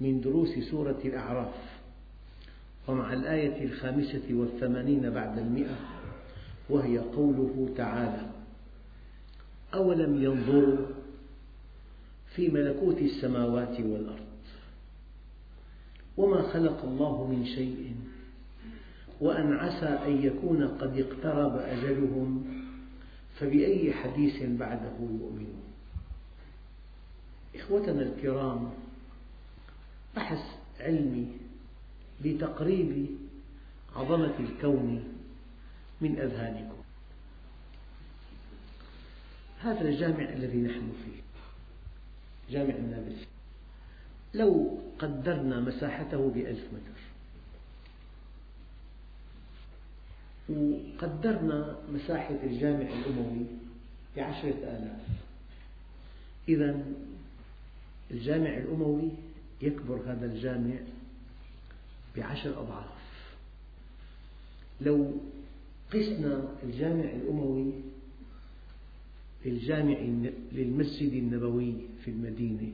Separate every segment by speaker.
Speaker 1: من دروس سورة الأعراف. ومع الآية الخامسة والثمانين بعد المئة وهي قوله تعالى أولم ينظروا في ملكوت السماوات والأرض وما خلق الله من شيء وأن عسى أن يكون قد اقترب أجلهم فبأي حديث بعده يؤمنون؟ إخوتنا الكرام بحث علمي لتقريب عظمة الكون من أذهانكم. هذا الجامع الذي نحن فيه جامع النابلسي. لو قدرنا مساحته بألف متر وقدرنا مساحة الجامع الأموي بعشرة آلاف إذا الجامع الأموي يكبر هذا الجامع بعشر أضعاف. لو قسنا الجامع الأموي للجامع للمسجد النبوي في المدينة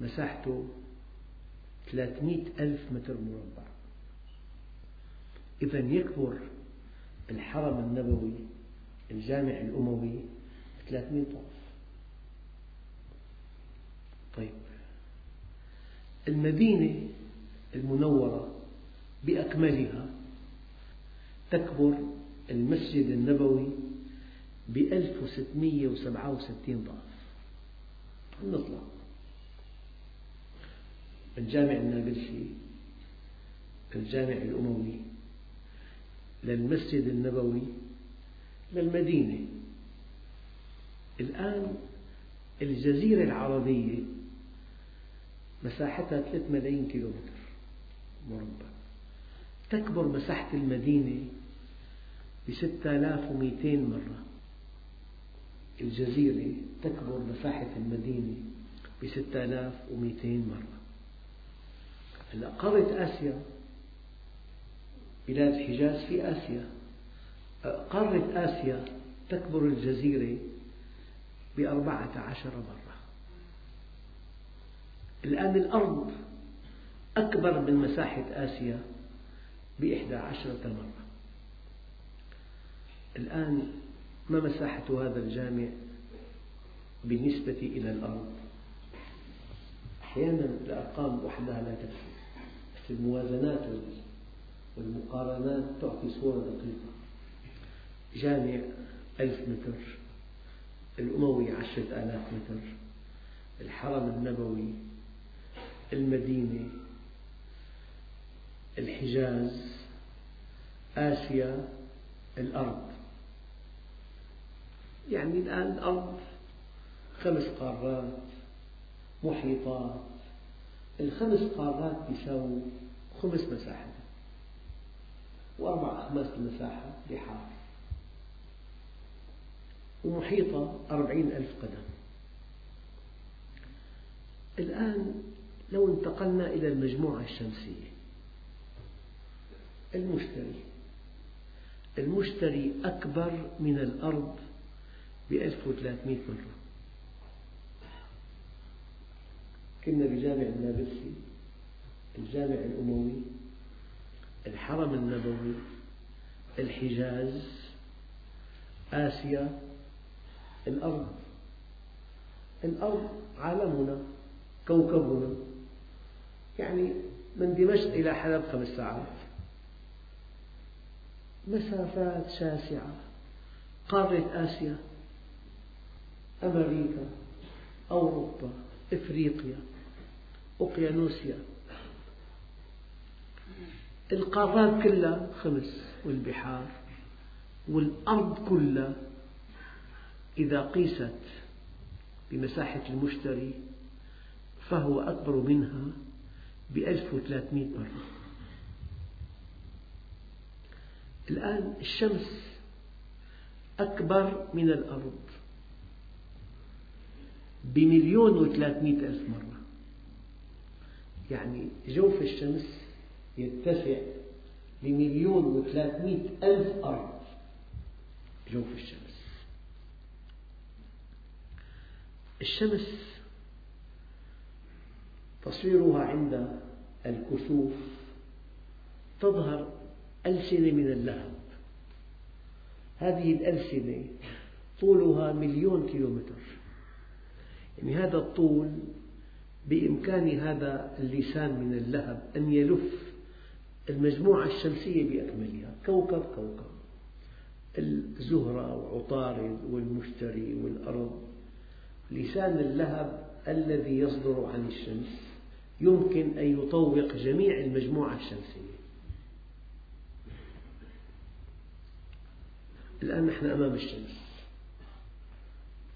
Speaker 1: مساحته 300 ألف متر مربع. إذا يكبر الحرم النبوي الجامع الأموي 300 ضعف طيب. المدينة المنورة بأكملها تكبر المسجد النبوي ب 1667 ضعف. نطلع الجامع النابلسي الجامع الأموي للمسجد النبوي للمدينة. الآن الجزيرة العربية مساحتها 3 ملايين كيلومتر. مربع. تكبر مساحة المدينة ب 6200 مرة. الجزيرة تكبر مساحة المدينة ب 6200 مرة. هلأ قارة آسيا بلاد الحجاز في آسيا قارة آسيا تكبر الجزيرة بأربعة عشر مرة. الآن الأرض أكبر من مساحة آسيا بإحدى عشرة مرة الآن ما مساحة هذا الجامع بالنسبة إلى الأرض؟ أحيانا الأرقام وحدها لا تكفي. بس الموازنات والمقارنات تعطي صورة دقيقة. جامع ألف متر الأموي عشرة آلاف متر الحرم النبوي المدينة الحجاز آسيا الأرض. يعني الآن الأرض خمس قارات محيطات. الخمس قارات يساووا خمس مساحة وأربع أخماس المساحة بحار. ومحيطة أربعين ألف قدم. الآن لو انتقلنا إلى المجموعة الشمسية. المشتري. المشتري أكبر من الأرض بألف وثلاثمئة مرة كنا بجامع النابلسي الجامع الأموي الحرم النبوي الحجاز آسيا الأرض. الأرض عالمنا كوكبنا. يعني من دمشق إلى حلب خمس ساعات. مسافات شاسعة. قارة آسيا أمريكا أوروبا إفريقيا أوقيانوسيا القارات كلها خمس والبحار والأرض كلها إذا قيست بمساحة المشتري فهو أكبر منها. بألف وثلاثمئة مرة. الآن الشمس أكبر من الأرض بمليون وثلاثمئة ألف مرة. يعني جوف الشمس يتسع لمليون وثلاثمئة ألف أرض. جوف الشمس. الشمس تصويرها عند الكسوف تظهر ألسنة من اللهب. هذه الألسنة طولها مليون كيلومتر. يعني هذا الطول بإمكان هذا اللسان من اللهب أن يلف المجموعة الشمسية بأكملها. كوكب كوكب. الزهرة وعطارد والمشتري والأرض. لسان اللهب الذي يصدر عن الشمس. يمكن أن يطوق جميع المجموعة الشمسية. الآن نحن أمام الشمس.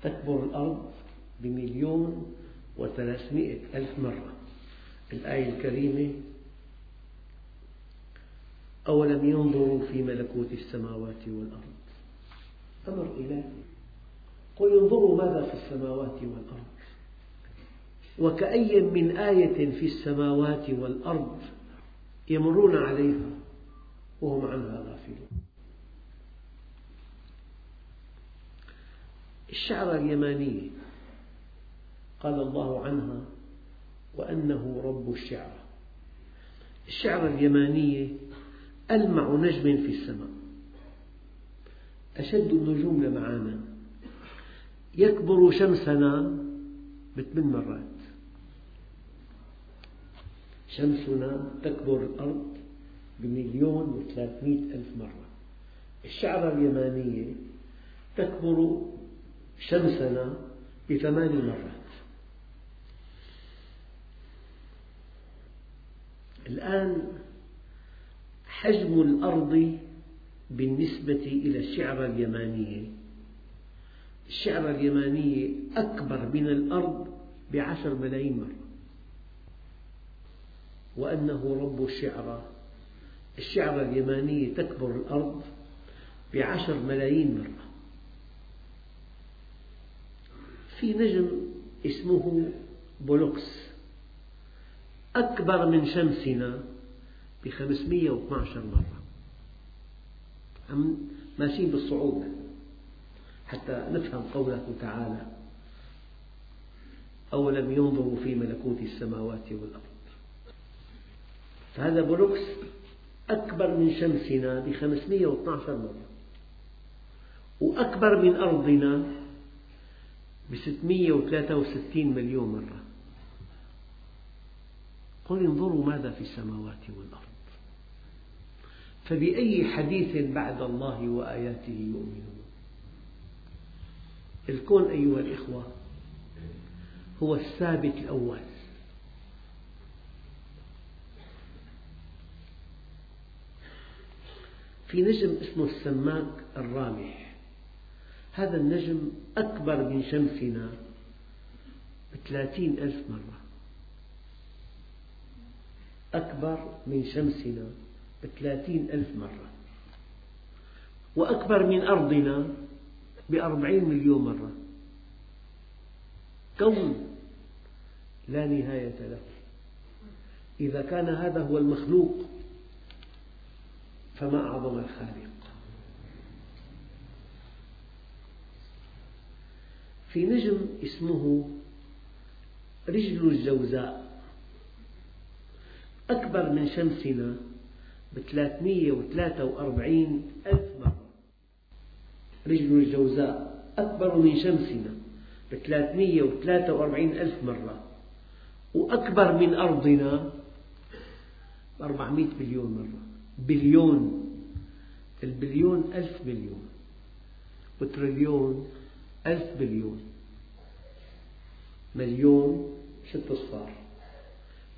Speaker 1: تكبر الأرض بمليون وثلاثمئة ألف مرة. الآية الكريمة أولم ينظروا في ملكوت السماوات والأرض؟ أمر إلهي. قل انظروا ماذا في السماوات والأرض؟ وكأي من آية في السماوات والأرض يمرون عليها وهم عنها غافلون. الشعرى اليمانية قال الله عنها وأنه رب الشعرى الشعرى اليمانية ألمع نجم في السماء أشد النجوم لمعانا. يكبر شمسنا بثمان مرات. شمسنا تكبر الأرض بمليون وثلاثمئة ألف مرة. الشعرة اليمانية تكبر شمسنا بثمان مرات. الآن حجم الأرض بالنسبة إلى الشعرة اليمانية الشعرة اليمانية أكبر من الأرض بعشر ملايين مرة. وأنه رب الشعرى الشعرة اليمانية تكبر الأرض بعشر ملايين مرة. في نجم اسمه بولوكس. أكبر من شمسنا بخمسمئة واثنى عشر مرة. ماشيين بالصعود حتى نفهم قوله تعالى أولم ينظروا في ملكوت السماوات والأرض؟ فهذا بولوكس أكبر من شمسنا واثنى عشر مرة وأكبر من أرضنا وثلاثة وستين مليون مرة. قل انظروا ماذا في السماوات والأرض. فبأي حديث بعد الله وآياته يؤمنون؟ الكون أيها الإخوة هو الثابت الأول. في نجم اسمه السماك الرامح. هذا النجم أكبر من شمسنا بثلاثين ألف مرة. أكبر من شمسنا بثلاثين ألف مرة. وأكبر من أرضنا بأربعين مليون مرة. كون لا نهاية له. إذا كان هذا هو المخلوق فما أعظم الخالق. في نجم اسمه رجل الجوزاء. أكبر من شمسنا وثلاثة وأربعين ألف مرة. رجل الجوزاء أكبر من شمسنا وثلاثة وأربعين ألف مرة. وأكبر من أرضنا بأربعمئة مليون مرة. بليون البليون ألف بليون وتريليون ألف بليون مليون ست أصفار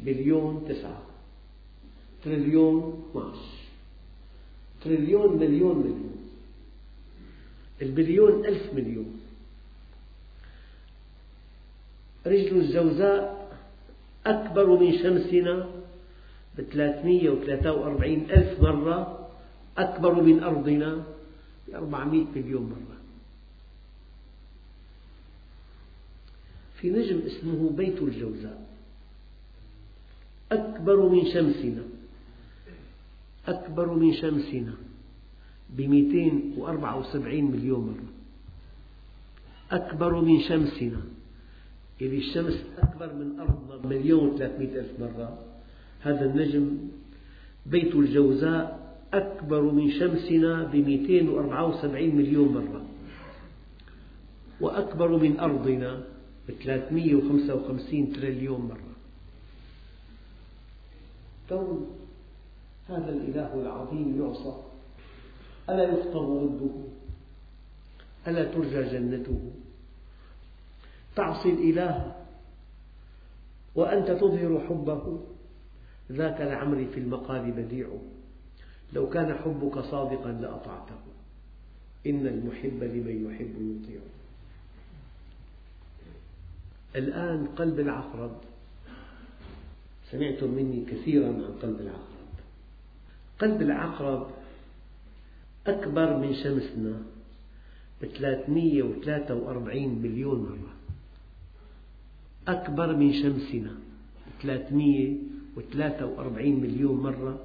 Speaker 1: بليون تسعة تريليون 12 تريليون مليون مليون البليون ألف مليون. رجل الجوزاء أكبر من شمسنا وثلاثة وأربعين ألف مرة أكبر من أرضنا بأربعمئة مليون مرة. في نجم اسمه بيت الجوزاء. أكبر من شمسنا. أكبر من شمسنا وأربعة وسبعين مليون مرة. أكبر من شمسنا. إذا الشمس أكبر من أرضنا بمليون وثلاثمئة ألف مرة. هذا النجم بيت الجوزاء أكبر من شمسنا بمئتين وأربعة وسبعين مليون مرة وأكبر من أرضنا وخمسة وخمسين تريليون مرة. كون هذا الإله العظيم يعصى ألا يخطب ضده؟ ألا ترجى جنته؟ تعصي الإله وأنت تظهر حبه؟ ذاك لعمري في المقال بديع لو كان حبك صادقا لأطعته. إن المحب لمن يحب يطيع الآن قلب العقرب. سمعتم مني كثيرا عن قلب العقرب. قلب العقرب أكبر من شمسنا وثلاثة وأربعين مليون مرة. أكبر من شمسنا بثلاثمية وثلاثة وأربعين مليون مرة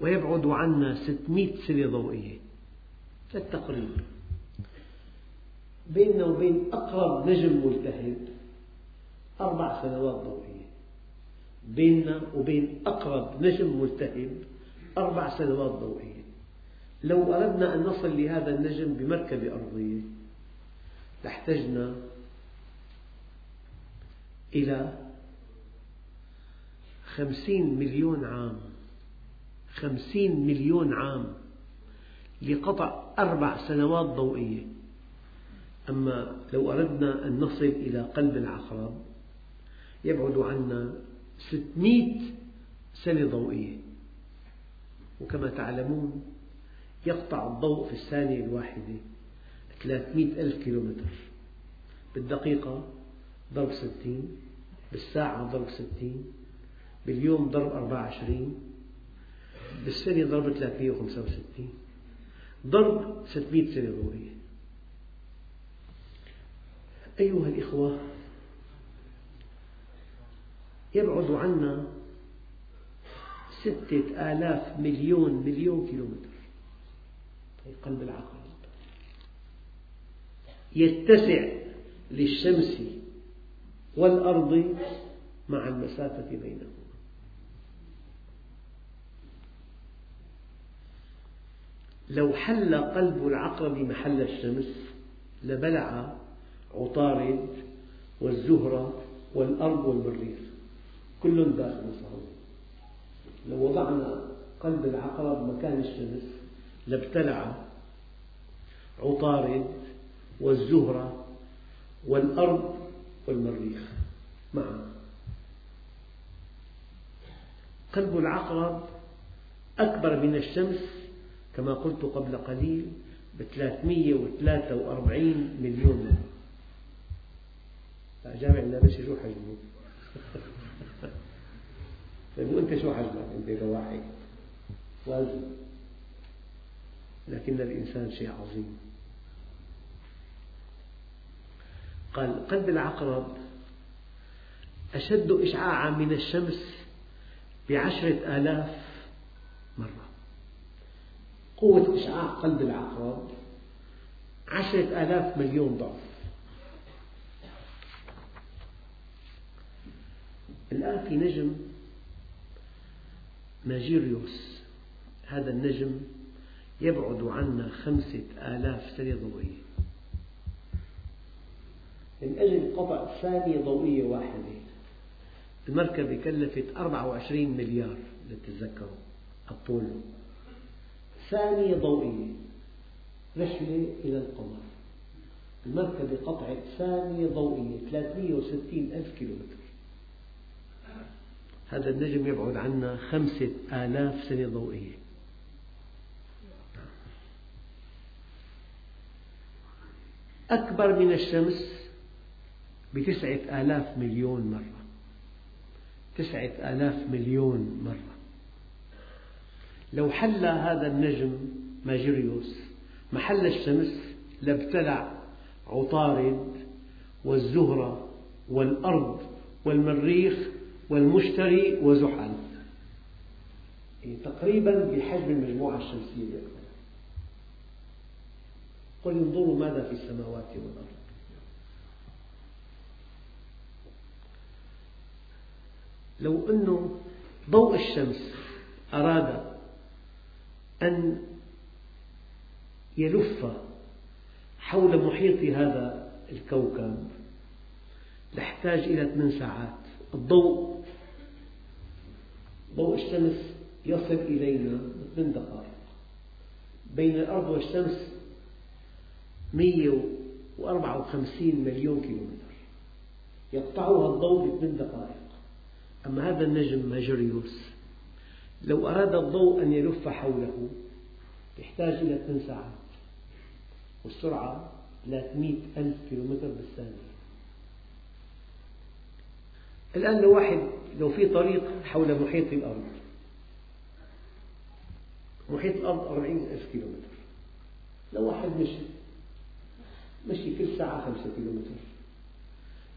Speaker 1: ويبعد عنا ستمئة سنة ضوئية. للتقريب بيننا وبين أقرب نجم ملتهب أربع سنوات ضوئية. بيننا وبين أقرب نجم ملتهب أربع سنوات ضوئية. لو أردنا أن نصل لهذا النجم بمركبة أرضية لاحتجنا إلى خمسين مليون عام. خمسين مليون عام لقطع أربع سنوات ضوئية. أما لو أردنا أن نصل إلى قلب العقرب يبعد عنا ستمئة سنة ضوئية. وكما تعلمون يقطع الضوء في الثانية الواحدة ثلاثمئة ألف كيلومتر. بالدقيقة ضرب ستين بالساعة ضرب ستين باليوم ضرب أربعة وعشرين بالسنة ضرب ثلاثمئة وخمسة وستين ضرب ستمئة سنة ضوئية أيها الإخوة يبعد عنا ستة آلاف مليون مليون كيلومتر. في قلب العقرب يتسع للشمس والأرض مع المسافة بينهما لو حل قلب العقرب محل الشمس لبلع عطارد والزهرة والأرض والمريخ. كل داخل صحيح لو وضعنا قلب العقرب مكان الشمس لابتلع عطارد والزهرة والأرض والمريخ. معا قلب العقرب أكبر من الشمس كما قلت قبل قليل وثلاثة وأربعين مليون مرة جامع النبشي شو حجمه؟ طيب وأنت شو حجمك أنت كواحد؟ وزن لكن الإنسان شيء عظيم قال قلب العقرب أشد إشعاعا من الشمس بعشرة آلاف قوة إشعاع قلب العقرب عشرة آلاف مليون ضعف. الآن في نجم ماجيريوس هذا النجم يبعد عنا خمسة آلاف سنة ضوئية. من أجل قطع ثانية ضوئية واحدة المركبة كلفت 24 مليار لتتذكروا أبولو ثانية ضوئية رحلة إلى القمر. المركبة قطعت ثانية ضوئية 360 ألف كيلومتر. هذا النجم يبعد عنا خمسة آلاف سنة ضوئية. أكبر من الشمس بتسعة آلاف مليون مرة. تسعة آلاف مليون مرة. لو حل هذا النجم ماجيريوس محل الشمس لابتلع عطارد والزهرة والأرض والمريخ والمشتري وزحل. يعني تقريبا بحجم المجموعة الشمسية قل انظروا ماذا في السماوات والأرض. لو أن ضوء الشمس أراد أن يلف حول محيط هذا الكوكب. لاحتاج إلى ثمان ساعات. الضوء ضوء الشمس يصل إلينا ثمان دقائق. بين الأرض والشمس 154 مليون كيلومتر. يقطعها الضوء بثمان دقائق. أما هذا النجم ماجريوس لو أراد الضوء أن يلف حوله يحتاج إلى ثمان ساعات والسرعة 300 ألف كيلومتر بالثانية. الآن لو واحد لو في طريق حول محيط الأرض محيط الأرض أربعين ألف كيلومتر. لو واحد مشي مشي كل ساعة خمسة كيلومتر.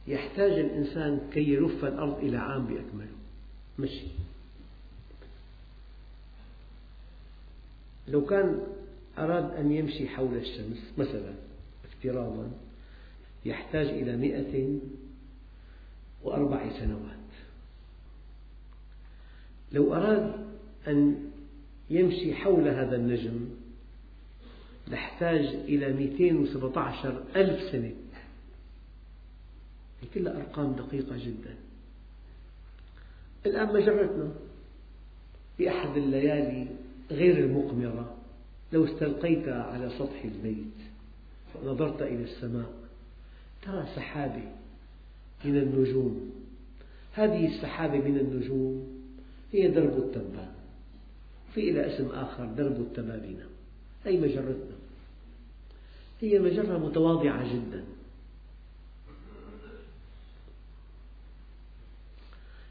Speaker 1: يحتاج الإنسان كي يلف الأرض إلى عام بأكمله. مشي. لو كان أراد أن يمشي حول الشمس مثلا افتراضا يحتاج إلى مئة وأربع سنوات. لو أراد أن يمشي حول هذا النجم لاحتاج إلى 217 ألف سنة. هي كلها أرقام دقيقة جدا. الآن مجرتنا بأحد الليالي غير المقمرة. لو استلقيت على سطح البيت ونظرت إلى السماء ترى سحابة من النجوم. هذه السحابة من النجوم هي درب التبان في لها اسم آخر درب التبابنة أي مجرتنا. هي مجرة متواضعة جدا.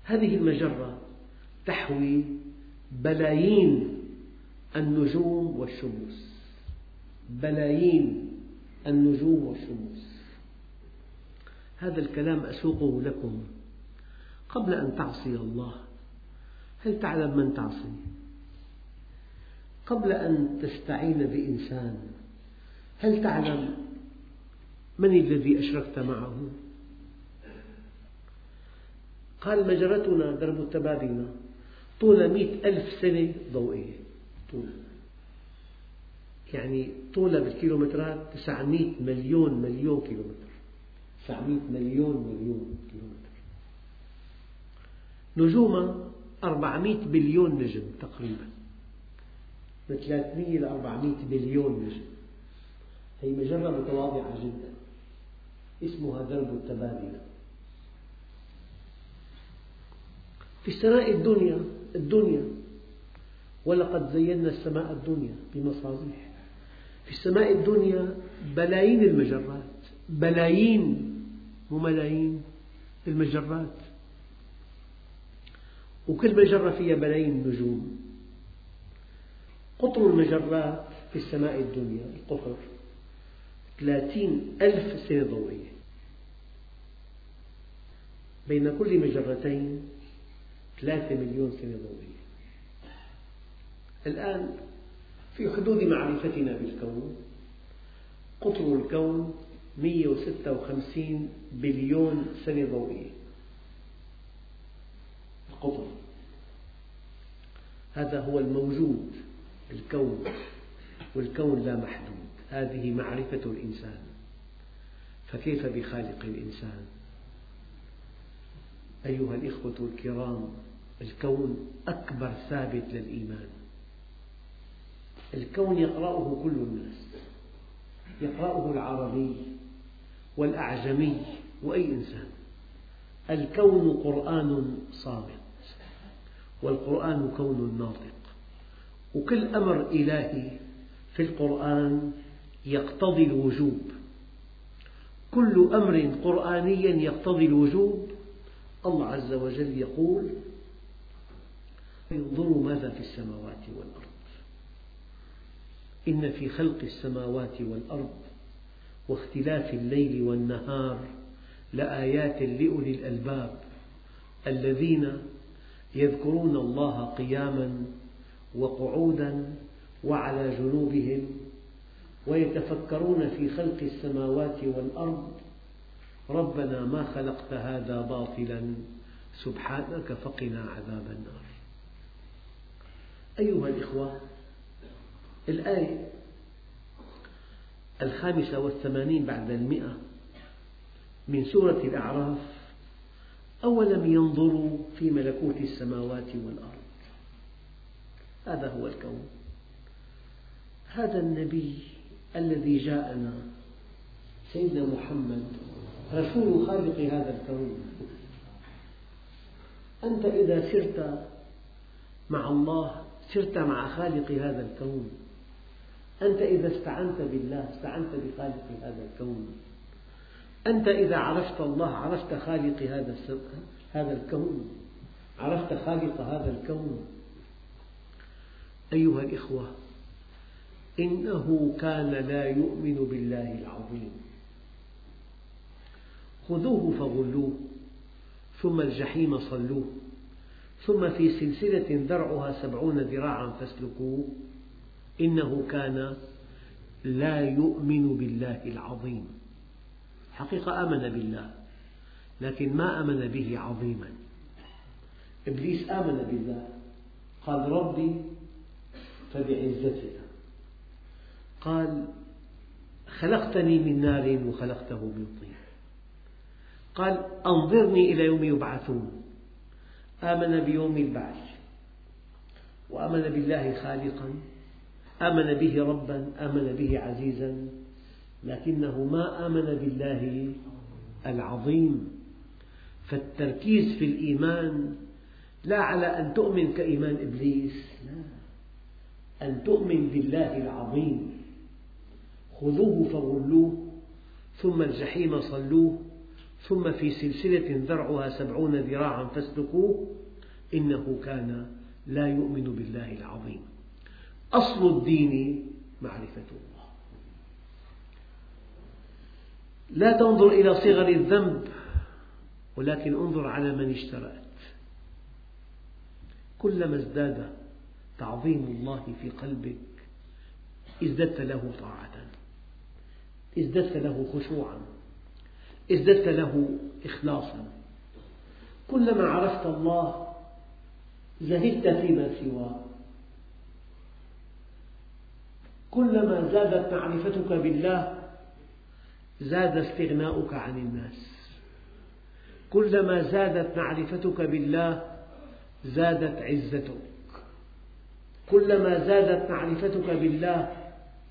Speaker 1: هذه المجرة تحوي بلايين النجوم والشموس بلايين النجوم والشموس هذا الكلام أسوقه لكم قبل أن تعصي الله هل تعلم من تعصي؟ قبل أن تستعين بإنسان هل تعلم من الذي أشركت معه؟ قال مجرتنا درب التبابنة طول مئة ألف سنة ضوئية طول. يعني طولها بالكيلومترات 900 مليون مليون كيلومتر. 900 مليون مليون كيلومتر. نجومها 400 بليون نجم تقريبا. من 300 ل 400 بليون نجم. هي مجرة متواضعة جدا. اسمها درب التبابنة في السماء الدنيا الدنيا ولقد زينا السماء الدنيا بمصابيح. في السماء الدنيا بلايين المجرات بلايين مو ملايين المجرات. وكل مجرة فيها بلايين النجوم قطر المجرات في السماء الدنيا القطر ثلاثين ألف سنة ضوئية. بين كل مجرتين ثلاثة مليون سنة ضوئية. الآن في حدود معرفتنا بالكون قطر الكون 156 بليون سنة ضوئية. القطر. هذا هو الموجود الكون والكون لا محدود. هذه معرفة الإنسان. فكيف بخالق الإنسان؟ أيها الإخوة الكرام الكون أكبر ثابت للإيمان. الكون يقرأه كل الناس يقرأه العربي والأعجمي وأي إنسان. الكون قرآن صامت والقرآن كون ناطق وكل أمر إلهي في القرآن يقتضي الوجوب. كل أمر قرآني يقتضي الوجوب. الله عز وجل يقول انظروا ماذا في السماوات والأرض؟ إن في خلق السماوات والأرض واختلاف الليل والنهار لآيات لأولي الألباب الذين يذكرون الله قياما وقعودا وعلى جنوبهم ويتفكرون في خلق السماوات والأرض ربنا ما خلقت هذا باطلا سبحانك فقنا عذاب النار. أيها الإخوة الآية الخامسة والثمانين بعد المئة من سورة الأعراف. أولم ينظروا في ملكوت السماوات والأرض؟ هذا هو الكون. هذا النبي الذي جاءنا سيدنا محمد رسول خالق هذا الكون. أنت إذا سرت مع الله سرت مع خالق هذا الكون أنت إذا استعنت بالله استعنت بخالق هذا الكون. أنت إذا عرفت الله عرفت خالق هذا هذا الكون. عرفت خالق هذا الكون. أيها الإخوة إنه كان لا يؤمن بالله العظيم. خذوه فغلوه ثم الجحيم صلوه ثم في سلسلة ذرعها سبعون ذراعا فاسلكوه. إنه كان لا يؤمن بالله العظيم. حقيقة آمن بالله لكن ما آمن به عظيما. إبليس آمن بالله قال ربي فبعزتك. قال خلقتني من نار وخلقته من طين. قال أنظرني إلى يوم يبعثون. آمن بيوم البعث وآمن بالله خالقا. آمن به ربا آمن به عزيزا. لكنه ما آمن بالله العظيم. فالتركيز في الإيمان لا على أن تؤمن كإيمان إبليس لا أن تؤمن بالله العظيم. خذوه فغلوه ثم الجحيم صلوه ثم في سلسلة ذرعها سبعون ذراعا فاسلكوه. إنه كان لا يؤمن بالله العظيم. أصل الدين معرفة الله. لا تنظر إلى صغر الذنب ولكن انظر على من اشترأت. كلما ازداد تعظيم الله في قلبك ازددت له طاعة ازددت له خشوعا ازددت له إخلاصا. كلما عرفت الله زهدت فيما سواه كلما زادت معرفتك بالله زاد استغناؤك عن الناس. كلما زادت معرفتك بالله زادت عزتك. كلما زادت معرفتك بالله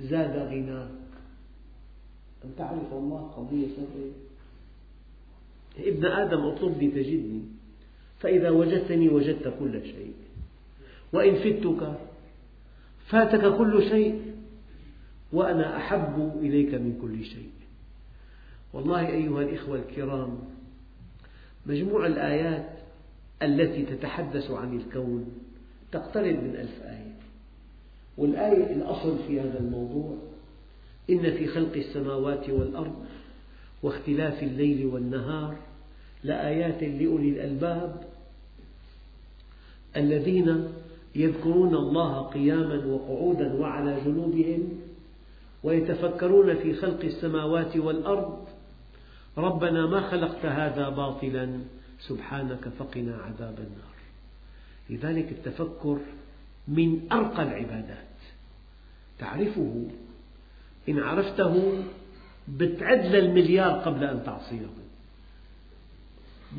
Speaker 1: زاد غناك. أن تعرف الله قضية سرية ابن آدم اطلبني تجدني فإذا وجدتني وجدت كل شيء. وإن فتك فاتك كل شيء. وأنا أحب إليك من كل شيء. والله أيها الإخوة الكرام مجموع الآيات التي تتحدث عن الكون تقترب من ألف آية. والآية الأصل في هذا الموضوع إن في خلق السماوات والأرض واختلاف الليل والنهار لآيات لأولي الألباب الذين يذكرون الله قياما وقعودا وعلى جنوبهم ويتفكرون في خلق السماوات والأرض. ربنا ما خلقت هذا باطلا سبحانك فقنا عذاب النار. لذلك التفكر من أرقى العبادات. تعرفه إن عرفته بتعد للمليار قبل أن تعصيه.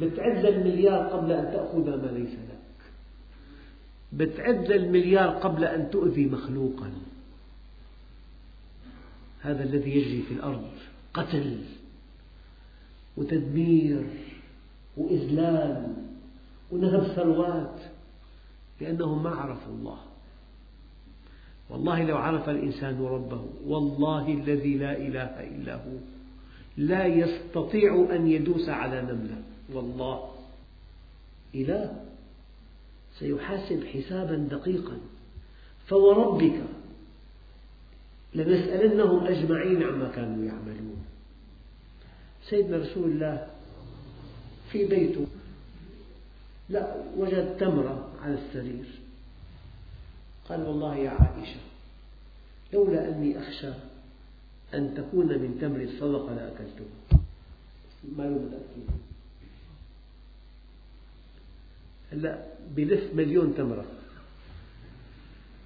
Speaker 1: بتعد للمليار قبل أن تأخذ ما ليس لك. بتعد للمليار قبل أن تؤذي مخلوقا. هذا الذي يجري في الأرض قتل وتدمير وإذلال ونهب ثروات لأنهم ما عرفوا الله. والله لو عرف الإنسان ربه والله الذي لا إله إلا هو لا يستطيع أن يدوس على نملة. والله إله سيحاسب حسابا دقيقا. فوربك لنسألنهم أجمعين عما كانوا يعملون. سيدنا رسول الله في بيته لا وجد تمرة على السرير. قال والله يا عائشة لولا أني أخشى أن تكون من تمر الصدقة لأكلتها ما متأكد هلا بلف مليون تمرة.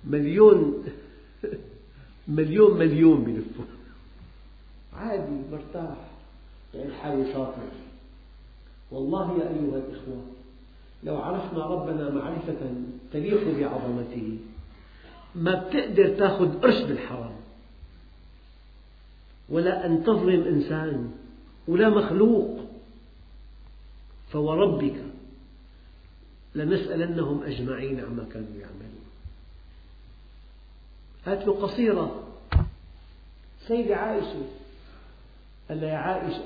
Speaker 1: مليون. مليون مليون بلفوا عادي مرتاح. يعني حالي شاطر. والله يا أيها الإخوة لو عرفنا ربنا معرفة تليق بعظمته ما بتقدر تأخذ قرش بالحرام. ولا أن تظلم إنسان ولا مخلوق. فوربك لنسألنهم أجمعين عما كانوا يعملون. هات له قصيرة. سيدة عائشة. قال يا عائشة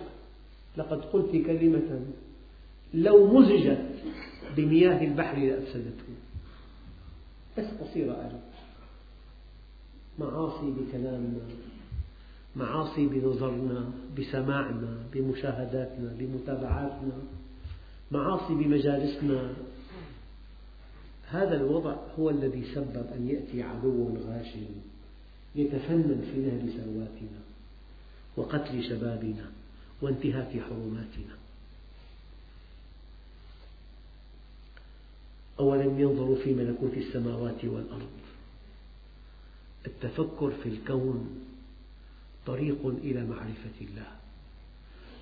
Speaker 1: لقد قلت كلمة لو مزجت بمياه البحر لأفسدته. بس قصيرة قال معاصي بكلامنا معاصي بنظرنا بسماعنا بمشاهداتنا بمتابعاتنا معاصي بمجالسنا هذا الوضع هو الذي سبب أن يأتي عدو غاشم يتفنن في نهب ثرواتنا وقتل شبابنا وانتهاك حرماتنا. أولم ينظروا في ملكوت السماوات والأرض التفكر في الكون طريق إلى معرفة الله.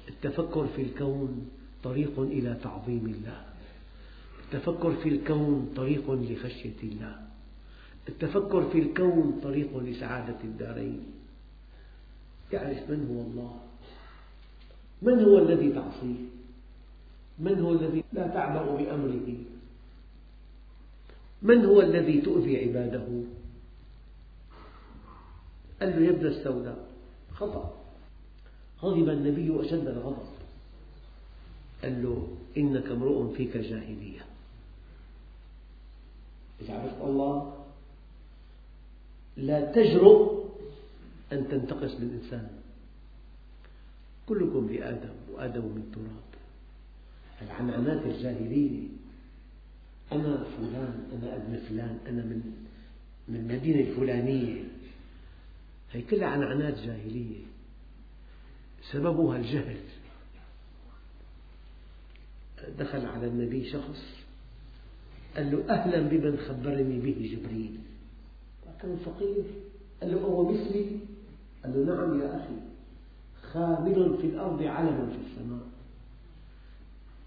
Speaker 1: التفكر في الكون طريق إلى تعظيم الله. التفكر في الكون طريق لخشية الله. التفكر في الكون طريق لسعادة الدارين. يعرف من هو الله. من هو الذي تعصيه؟ من هو الذي لا تعبأ بأمره؟ من هو الذي تؤذي عباده؟ قال له يا ابن السوداء خطأ. غضب النبي أشد الغضب. قال له إنك امرؤ فيك جاهلية. إذا عرفت الله لا تجرؤ أن تنتقص من إنسان كلكم لآدم وآدم من تراب. العنعنات الجاهلية أنا فلان أنا أبن فلان أنا من من المدينة الفلانية. هي كلها عنعنات جاهلية. سببها الجهل. دخل على النبي شخص قال له أهلا بمن خبرني به جبريل. كان فقير قال له أهو مثلي. قال له نعم يا أخي. خامل في الأرض علم في السماء.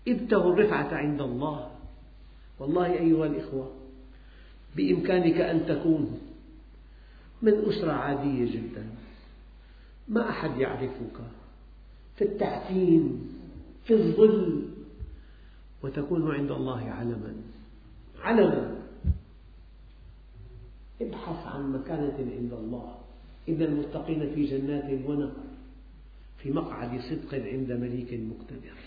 Speaker 1: ابتغوا الرفعة عند الله. والله أيها الإخوة بإمكانك أن تكون من أسرة عادية جدا. ما أحد يعرفك في التحسين في الظل. وتكون عند الله علما. علما ابحث عن مكانة عند الله. إن المتقين في جنات ونهر في مقعد صدق عند مليك مقتدر.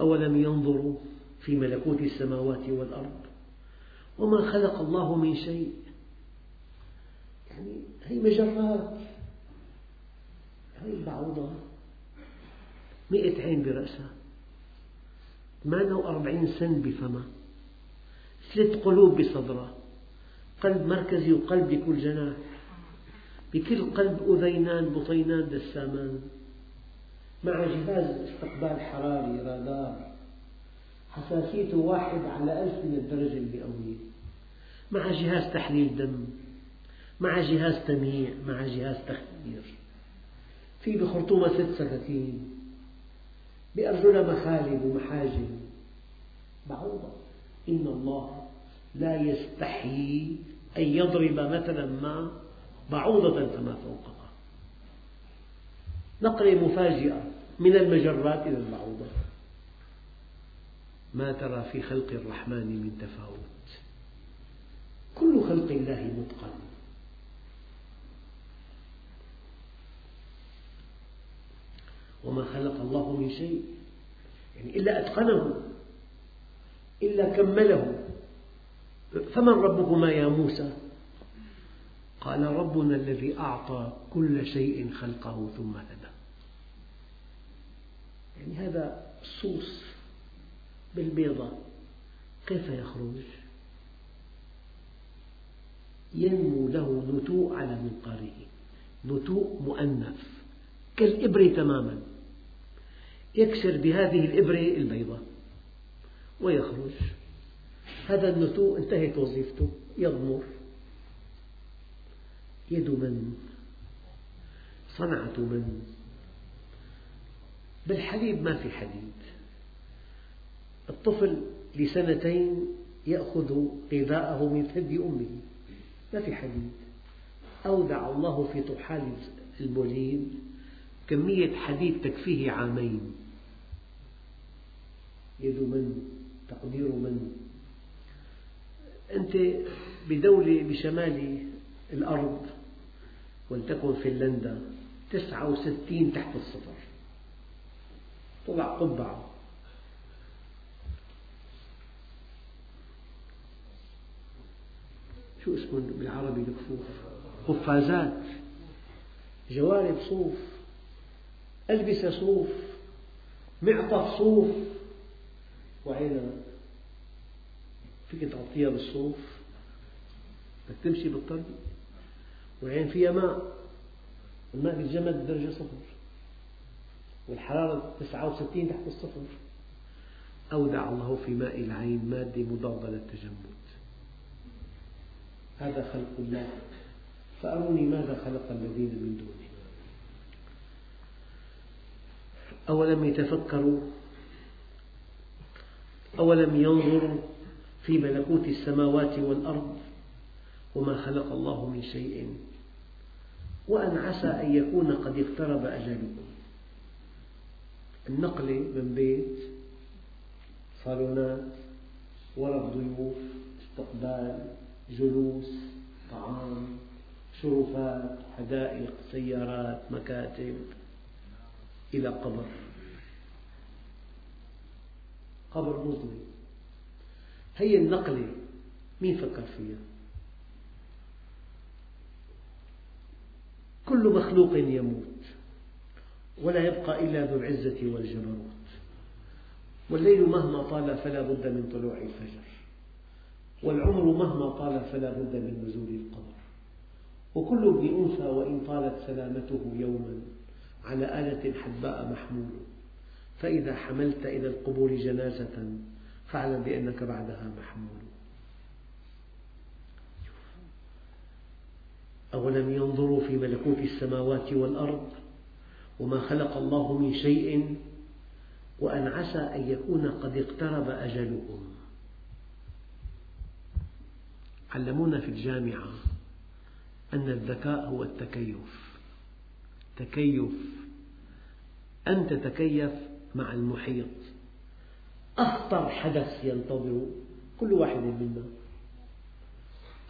Speaker 1: أولم ينظروا في ملكوت السماوات والأرض؟ وما خلق الله من شيء. يعني هي مجرات. هي البعوضة مئة عين برأسها. 48 سن بفمها. ثلاث قلوب بصدرها. قلب مركزي وقلب بكل جناح. بكل قلب أذينان بطينان دسامان مع جهاز استقبال حراري رادار. حساسيته واحد على ألف من الدرجة المئوية مع جهاز تحليل دم. مع جهاز تمييع. مع جهاز تخدير. في بخرطومة ست سكاكين. بأرجلها مخالب ومحاجم بعوضة. إن الله لا يستحيي أن يضرب مثلا ما بعوضة فما فوقها. نقلة مفاجئة من المجرات إلى البعوضة. ما ترى في خلق الرحمن من تفاوت؟ كل خلق الله متقن. وما خلق الله من شيء. يعني إلا أتقنه إلا كمله. فمن ربكما يا موسى؟ قال ربنا الذي أعطى كل شيء خلقه ثم هدى. يعني هذا الصوص بالبيضة كيف يخرج؟ ينمو له نتوء على منقاره نتوء مؤنث كالإبرة تماما. يكسر بهذه الإبرة البيضة ويخرج. هذا النتوء انتهت وظيفته. يضمر يد من؟ صنعة من؟ بالحليب ما في حديد. الطفل لسنتين يأخذ غذاءه من ثدي أمه. ما في حديد. أودع الله في طحال البوليد كمية حديد تكفيه عامين. يد من تقدير من. أنت بدولة بشمال الأرض ولتكن فنلندا تسعة وستين تحت الصفر. طلع قبعة. شو اسمه بالعربي؟ الكفوف. قفازات. جوارب صوف. ألبسة صوف. معطف صوف. وعينك فيك تغطيها بالصوف بدك تمشي بالطريق والعين فيها ماء الماء بالجمد درجة صفر والحرارة 69 تحت الصفر. أودع الله في ماء العين مادة مضادة للتجمد. هذا خلق الله. فأروني ماذا خلق الذين من دونه. أولم يتفكروا؟ أولم ينظروا في ملكوت السماوات والأرض وما خلق الله من شيء؟ وأن عسى أن يكون قد اقترب أجلكم. النقلة من بيت صالونات ورد ضيوف استقبال جلوس طعام شرفات حدائق سيارات مكاتب إلى قبر. قبر مظلم. هي النقلة مين فكر فيها؟ كل مخلوق يموت ولا يبقى إلا ذو العزة والجبروت. والليل مهما طال فلا بد من طلوع الفجر والعمر مهما طال فلا بد من نزول القمر. وكل ابن أنثى وإن طالت سلامته يوما على آلة حدباء محمول. فإذا حملت إلى القبور جنازة فاعلم بأنك بعدها محمول. أولم ينظروا في ملكوت السماوات والأرض وما خلق الله من شيء وأن عسى أن يكون قد اقترب أجلهم. علمونا في الجامعة أن الذكاء هو التكيف. تكيف. أن تتكيف مع المحيط. أخطر حدث ينتظر كل واحد منا.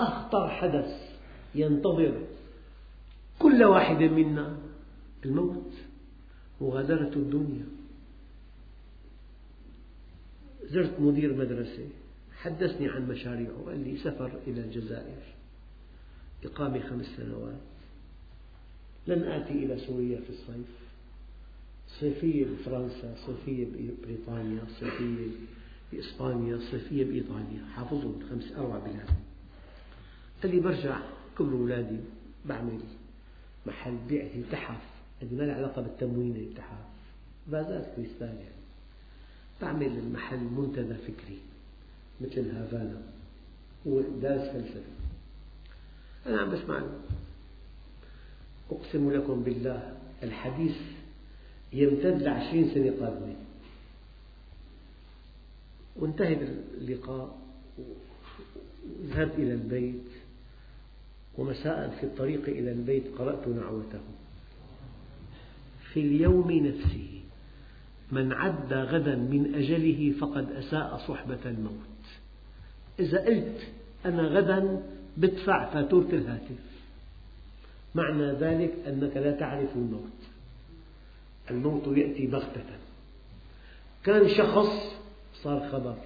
Speaker 1: أخطر حدث ينتظر كل واحد منا. الموت مغادرة الدنيا. زرت مدير مدرسة. حدثني عن مشاريعه. قال لي سفر إلى الجزائر. إقامة خمس سنوات. لن آتي إلى سوريا في الصيف. صيفية بفرنسا صيفية ببريطانيا صيفية بإسبانيا صيفية بإيطاليا. حافظهم خمس أربع بلاد. قال لي برجع كبر أولادي بعمل محل بيع تحف هذه ما لها علاقة بالتموين التحف فازات كريستال يعني. بعمل المحل منتدى فكري مثل هافانا هو دارس فلسفة أنا عم بسمع. أقسم لكم بالله الحديث يمتد لعشرين سنة قادمة. وانتهى اللقاء وذهبت إلى البيت ومساء في الطريق إلى البيت قرأت نعوته. في اليوم نفسه من عد غدا من أجله فقد أساء صحبة الموت. إذا قلت أنا غدا بدفع فاتورة الهاتف. معنى ذلك أنك لا تعرف الموت. الموت يأتي بغتة. كان شخص صار خبر.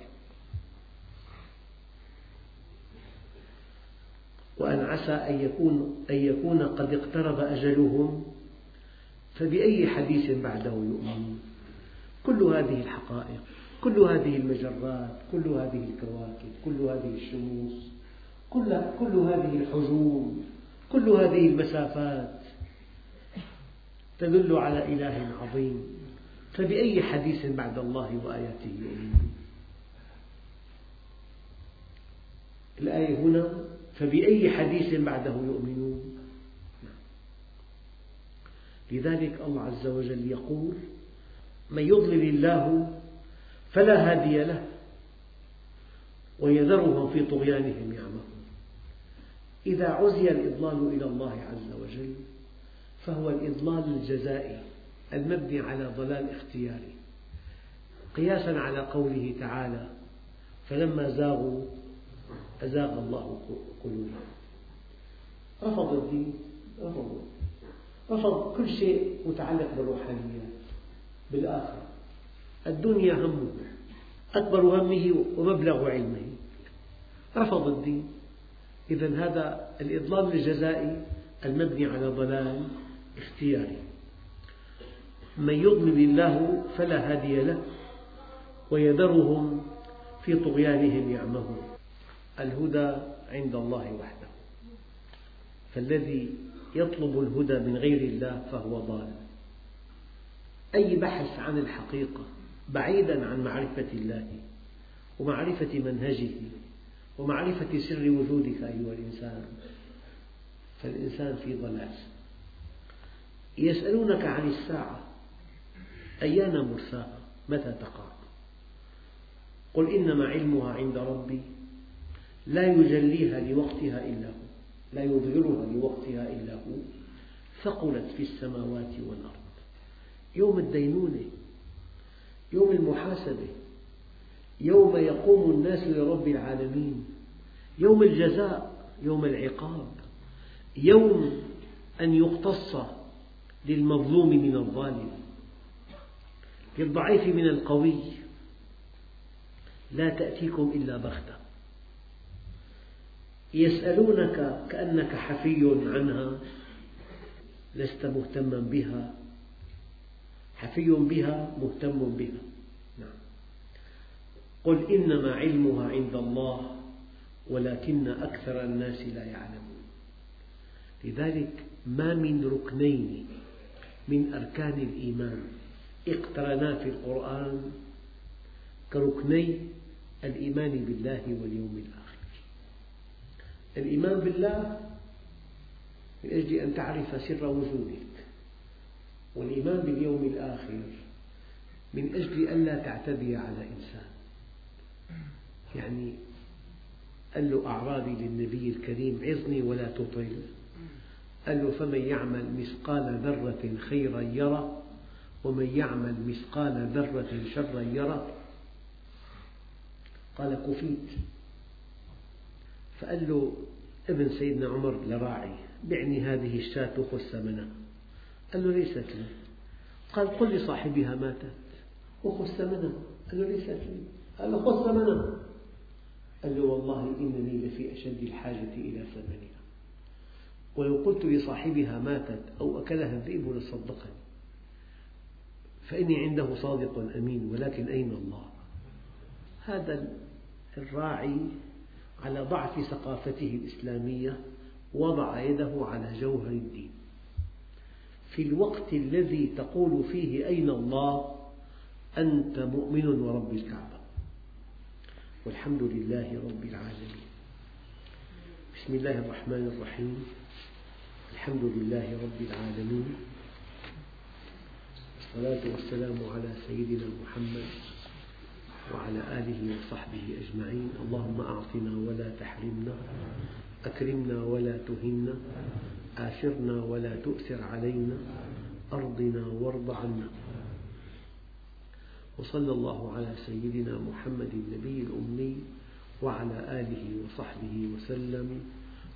Speaker 1: وأن عسى أن يكون, أن يكون قد اقترب أجلهم فبأي حديث بعده يؤمنون كل هذه الحقائق كل هذه المجرات كل هذه الكواكب كل هذه الشموس كل, كل هذه الحجوم كل هذه المسافات. تدل على إله عظيم. فبأي حديث بعد الله وآياته يؤمنون الآية هنا فبأي حديث بعده يؤمنون؟ لذلك الله عز وجل يقول من يضلل الله فلا هادي له ويذرهم في طغيانهم يعمهون. إذا عزي الإضلال إلى الله عز وجل فهو الإضلال الجزائي المبني على ضلال اختياري. قياسا على قوله تعالى فلما زاغوا أزاغ الله قلوبهم. رفض الدين رفض رفض كل شيء متعلق بالروحانيات بالآخرة الدنيا همه أكبر همه ومبلغ علمه. رفض الدين. إذا هذا الإضلال الجزائي المبني على ضلال اختياري. من يضلل الله فلا هادي له ويذرهم في طغيانهم يعمهون. الهدى عند الله وحده. فالذي يطلب الهدى من غير الله فهو ضال. أي بحث عن الحقيقة بعيدا عن معرفة الله ومعرفة منهجه ومعرفة سر وجودك أيها الإنسان فالإنسان في ضلال. يسألونك عن الساعة. أيان مرساها؟ متى تقع قل إنما علمها عند ربي. لا يجليها لوقتها إلا هو. لا يظهرها لوقتها إلا هو. ثقلت في السماوات والأرض. يوم الدينونة يوم المحاسبة يوم يقوم الناس لرب العالمين يوم الجزاء يوم العقاب يوم أن يقتص للمظلوم من الظالم للضعيف من القوي. لا تأتيكم إلا بغتة. يسألونك كأنك حفي عنها لست مهتما بها. حفي بها مهتم بها. نعم. قل إنما علمها عند الله ولكن أكثر الناس لا يعلمون. لذلك ما من ركنين من أركان الإيمان. اقترنا في القرآن كركني الإيمان بالله واليوم الآخر. الإيمان بالله من أجل أن تعرف سر وجودك والإيمان باليوم الآخر من أجل ألا تعتدي على إنسان. يعني قال له أعرابي للنبي الكريم عظني ولا تطل. قال له فمن يعمل مثقال ذرة خيرا يرى ومن يعمل مثقال ذرة شرا يرى قال كفيت. فقال له ابن سيدنا عمر لراعي بعني هذه الشاة خذ ثمنها قال له ليست لي. قال قل لصاحبها ماتت وخذ ثمنها قال له ليست لي. قال له خذ ثمنها قال له والله إنني لفي أشد الحاجة إلى ثمنها. ولو قلت لصاحبها ماتت أو أكلها الذئب لصدقني. فإني عنده صادق أمين ولكن أين الله؟ هذا الراعي على ضعف ثقافته الإسلامية وضع يده على جوهر الدين. في الوقت الذي تقول فيه أين الله أنت مؤمن ورب الكعبة. والحمد لله رب العالمين. بسم الله الرحمن الرحيم. الحمد لله رب العالمين. والصلاة والسلام على سيدنا محمد وعلى آله وصحبه أجمعين. اللهم أعطنا ولا تحرمنا أكرمنا ولا تهنا آثرنا ولا تؤثر علينا أرضنا وارض عنا. وصلى الله على سيدنا محمد النبي الأمي وعلى آله وصحبه وسلم.